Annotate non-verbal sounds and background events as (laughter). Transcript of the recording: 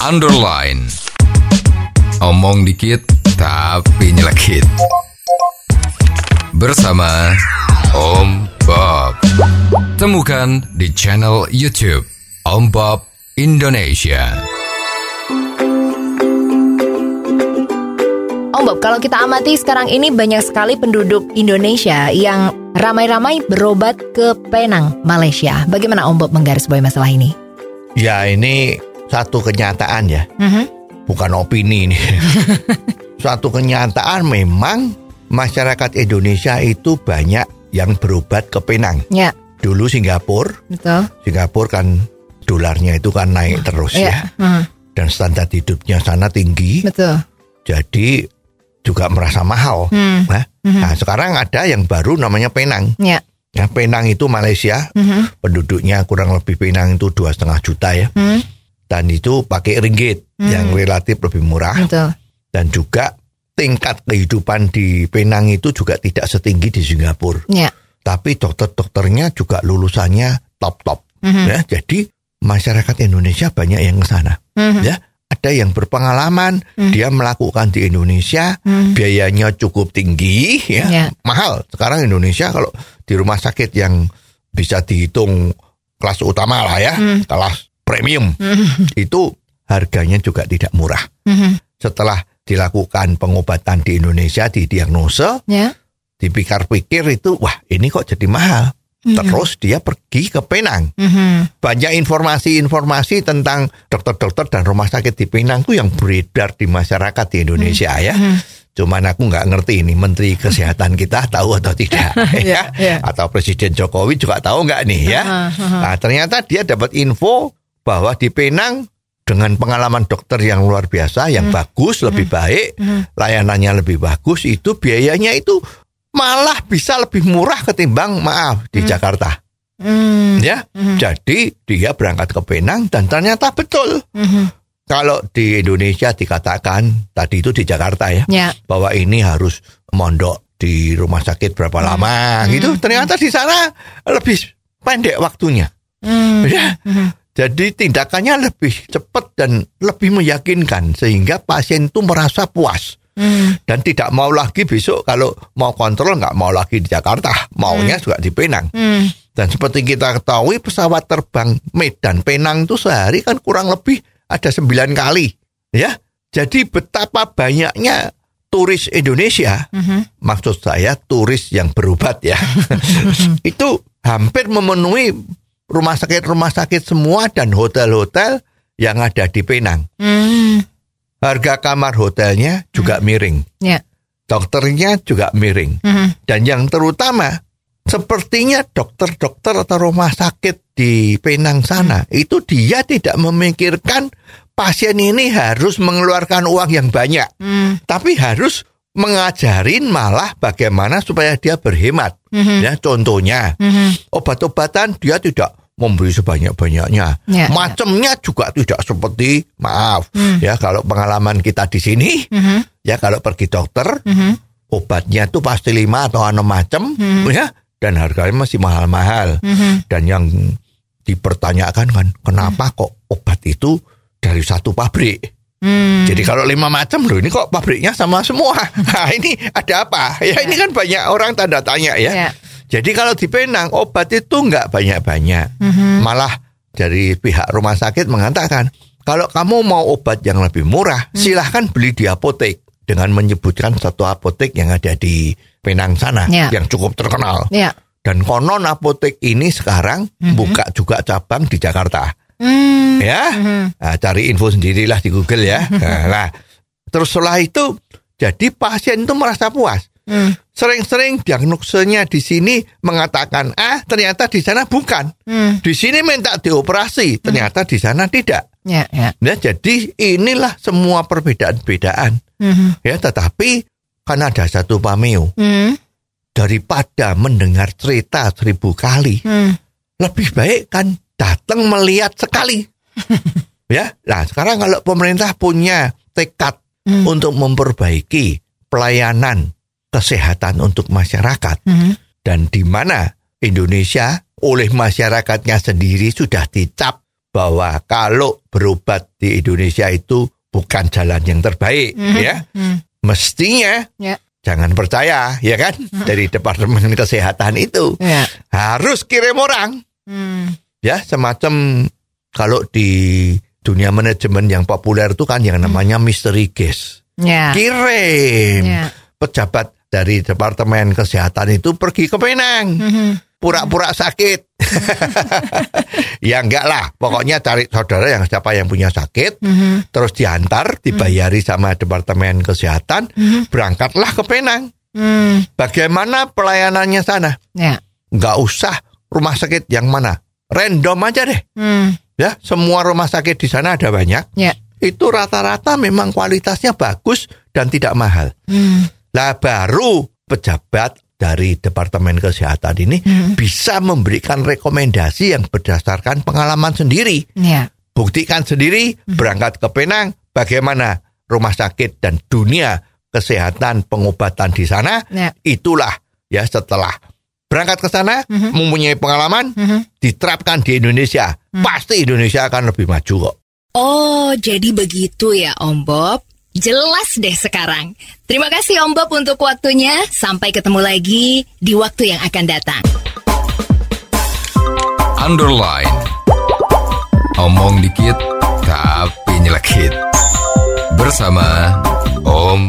underline. Omong dikit tapi nyelekit. Bersama Om Bob. Temukan di channel YouTube Om Bob Indonesia. Om Bob, kalau kita amati sekarang ini banyak sekali penduduk Indonesia yang ramai-ramai berobat ke Penang, Malaysia. Bagaimana Om Bob menggarisbawahi masalah ini? Ya ini satu kenyataan ya, Mhm. bukan opini ini. (laughs) Suatu kenyataan memang masyarakat Indonesia itu banyak yang berobat ke Penang. Ya, Dulu Singapura, betul. Singapura kan dolarnya itu kan naik terus ya. Mhm, Dan standar hidupnya sana tinggi, betul. jadi juga merasa mahal. Hmm. Nah, nah, sekarang ada yang baru namanya Penang. Ya. Ya, Penang itu Malaysia, Mhm, penduduknya kurang lebih Penang itu dua setengah juta ya. hmm, Dan itu pakai ringgit yang relatif lebih murah. betul. dan juga tingkat kehidupan di Penang itu juga tidak setinggi di Singapura. Ya. Tapi dokter-dokternya juga lulusannya top-top. Mhm. Ya, jadi masyarakat Indonesia banyak yang ke sana. Mhm. Ya, ada yang berpengalaman, dia melakukan di Indonesia, Mhm. biayanya cukup tinggi, ya, Ya. mahal. Sekarang Indonesia kalau di rumah sakit yang bisa dihitung kelas utama lah ya, kelas premium, itu harganya juga tidak murah. Mhm. setelah dilakukan pengobatan di Indonesia di diagnosa Ya. dipikir-pikir itu wah ini kok jadi mahal. Terus dia pergi ke Penang. Mhm. banyak informasi-informasi tentang dokter-dokter dan rumah sakit di Penang tuh yang beredar di masyarakat di Indonesia ya. Cuman aku nggak ngerti ini Menteri Kesehatan kita tahu atau tidak (laughs) ya ya. atau Presiden Jokowi juga tahu nggak nih ya. Nah ternyata dia dapat info bahwa di Penang dengan pengalaman dokter yang luar biasa, yang bagus, lebih baik, layanannya lebih bagus, itu biayanya itu malah bisa lebih murah ketimbang maaf di Jakarta. Hmm. Ya, jadi dia berangkat ke Penang dan ternyata betul. Mhm. Kalau di Indonesia dikatakan tadi itu di Jakarta ya, Ya. bahwa ini harus mondok di rumah sakit berapa lama gitu. Ternyata di sana lebih pendek waktunya. Hmm. Ya. Jadi tindakannya lebih cepat dan lebih meyakinkan sehingga pasien itu merasa puas Hmm. dan tidak mau lagi besok kalau mau kontrol nggak mau lagi di Jakarta, maunya juga di Penang. Hmm. Dan seperti kita ketahui pesawat terbang Medan Penang itu sehari kan kurang lebih ada sembilan kali, ya. Jadi betapa banyaknya turis Indonesia, Mhm. maksud saya turis yang berobat ya, (laughs) itu hampir memenuhi rumah sakit-rumah sakit semua dan hotel-hotel yang ada di Penang. Hmm. Harga kamar hotelnya juga miring, Ya. dokternya juga miring. Mhm. Dan yang terutama, sepertinya dokter-dokter atau rumah sakit di Penang sana itu dia tidak memikirkan pasien ini harus mengeluarkan uang yang banyak, Hmm. tapi harus mengajarin malah bagaimana supaya dia berhemat. Ya, contohnya Mhm. obat-obatan dia tidak membeli sebanyak-banyaknya. Ya, Macamnya juga tidak seperti maaf ya kalau pengalaman kita di sini Mhm. ya kalau pergi dokter Mhm. obatnya itu pasti lima atau enam macam ya dan harganya masih mahal-mahal Mhm. dan yang dipertanyakan kan kenapa kok obat itu dari satu pabrik Hmm. jadi kalau lima macam loh ini kok pabriknya sama semua (laughs) nah ini ada apa ya ini kan banyak orang tanda tanya ya Ya. Jadi kalau di Penang obat itu nggak banyak-banyak. Mhm. malah dari pihak rumah sakit mengatakan kalau kamu mau obat yang lebih murah silahkan beli di apotek dengan menyebutkan satu apotek yang ada di Penang sana Ya. yang cukup terkenal. Ya. dan konon apotek ini sekarang buka juga cabang di Jakarta. Hmm. ya? Nah, cari info sendirilah di Google ya. (laughs) Nah, nah, terus setelah itu jadi pasien itu merasa puas Hmm. sering-sering diagnosenya di sini mengatakan ah ternyata di sana bukan Hmm. di sini minta dioperasi ternyata di sana tidak Ya. Ya. nah jadi inilah semua perbedaan-bedaan Mhm. ya tetapi kan ada satu pameo Hmm. daripada mendengar cerita seribu kali Hmm. lebih baik kan datang melihat sekali (laughs) ya nah sekarang kalau pemerintah punya tekad Hmm. untuk memperbaiki pelayanan kesehatan untuk masyarakat Mhm. dan di mana Indonesia oleh masyarakatnya sendiri sudah dicap bahwa kalau berobat di Indonesia itu bukan jalan yang terbaik ya. Mestinya Ya. jangan percaya ya kan dari Departemen Kesehatan itu. Ya. Harus kirim orang Hmm. ya semacam kalau di dunia manajemen yang populer itu kan yang namanya mystery guest. Ya. Kirim Ya. pejabat dari Departemen Kesehatan itu pergi ke Penang. Mhm. Pura-pura sakit. (laughs) ya enggak lah, pokoknya cari saudara yang siapa yang punya sakit, Mhm. terus diantar, dibayari sama Departemen Kesehatan, berangkatlah ke Penang. Hmm. Bagaimana pelayanannya sana? Ya. Enggak usah rumah sakit yang mana, random aja deh. Hmm. Ya, semua rumah sakit di sana ada banyak. Ya. Itu rata-rata memang kualitasnya bagus dan tidak mahal. Hmm. Lah baru pejabat dari Departemen Kesehatan ini bisa memberikan rekomendasi yang berdasarkan pengalaman sendiri. Ya. Buktikan sendiri, berangkat ke Penang, bagaimana rumah sakit dan dunia kesehatan pengobatan di sana. Ya. Itulah ya setelah berangkat ke sana, mempunyai pengalaman, diterapkan di Indonesia. Pasti Indonesia akan lebih maju kok. Oh, jadi begitu ya Om Bob. Jelas deh sekarang. Terima kasih Om Bob untuk waktunya. Sampai ketemu lagi di waktu yang akan datang. Underline. Omong dikit tapi nyelekit. Bersama Om